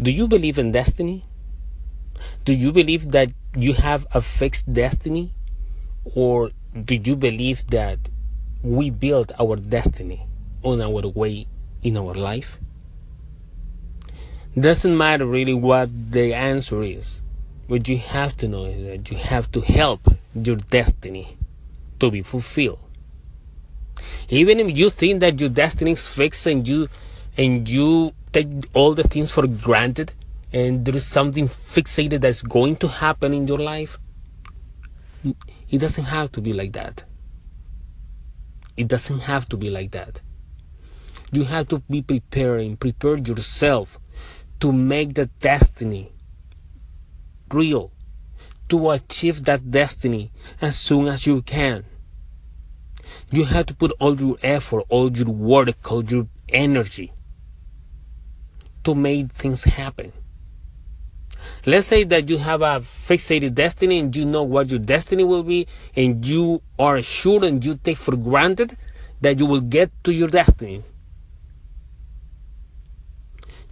Do you believe in destiny? Do you believe that you have a fixed destiny? Or do you believe that we build our destiny on our way in our life? Doesn't matter really what the answer is. What you have to know is that you have to help your destiny to be fulfilled. Even if you think that your destiny is fixed and you and you take all the things for granted and there is something fixated that's going to happen in your life, it doesn't have to be like that. It doesn't have to be like that. You have to be preparing, prepare yourself to make the destiny real, to achieve that destiny as soon as you can. You have to put all your effort, all your work, all your energy to make things happen. Let's say that you have a fixated destiny and you know what your destiny will be, and you are sure and you take for granted that you will get to your destiny.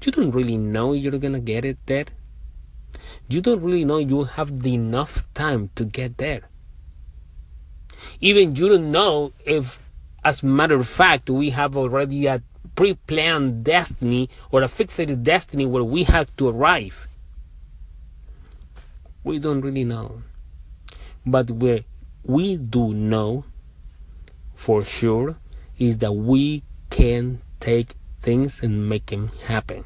You don't really know you're gonna get it there. You don't really know you have enough time to get there. Even you don't know if, as a matter of fact, we have already a pre-planned destiny or a fixated destiny where we have to arrive. We don't really know. But where we do know for sure is that we can take things and make them happen.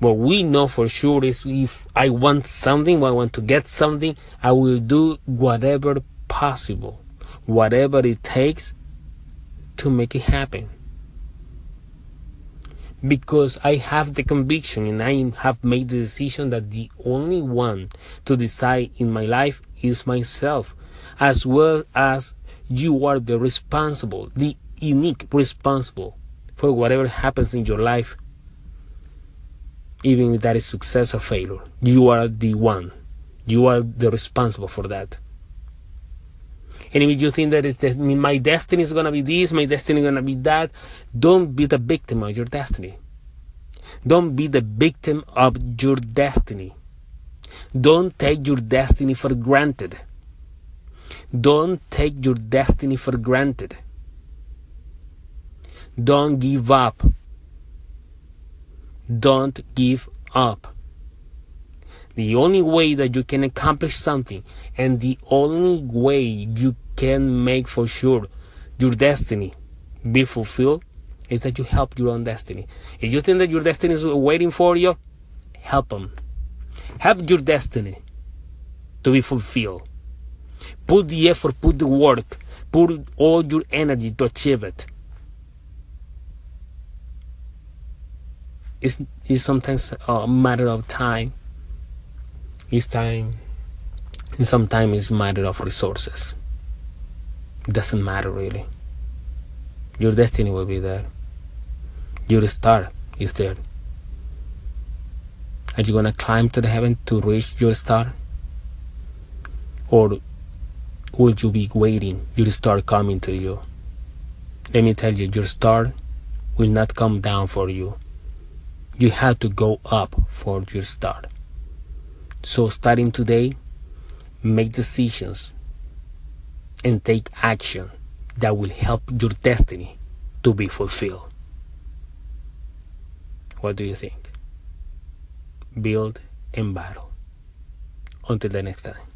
What we know for sure is if I want something, I want to get something, I will do whatever possible, whatever it takes to make it happen because I have the conviction and I have made the decision that the only one to decide in my life is myself, as well as you are the responsible, the unique responsible for whatever happens in your life, even if that is success or failure. You are the one. You are the responsible for that. And if you think that it's my destiny is going to be this, my destiny is going to be that, don't be the victim of your destiny. Don't be the victim of your destiny. Don't take your destiny for granted. Don't take your destiny for granted. Don't give up. Don't give up. The only way that you can accomplish something and the only way you can make for sure your destiny be fulfilled is that you help your own destiny. If you think that your destiny is waiting for you, help them. Help your destiny to be fulfilled. Put the effort, put the work, put all your energy to achieve it. It's, it's sometimes a matter of time. It's time. And sometimes it's a matter of resources. Doesn't matter really. Your destiny will be there. Your star is there. Are you gonna climb to the heaven to reach your star? Or will you be waiting your star coming to you? Let me tell you, your star will not come down for you. You have to go up for your star. So starting today, make decisions and take action that will help your destiny to be fulfilled. What do you think? Build and battle. Until the next time.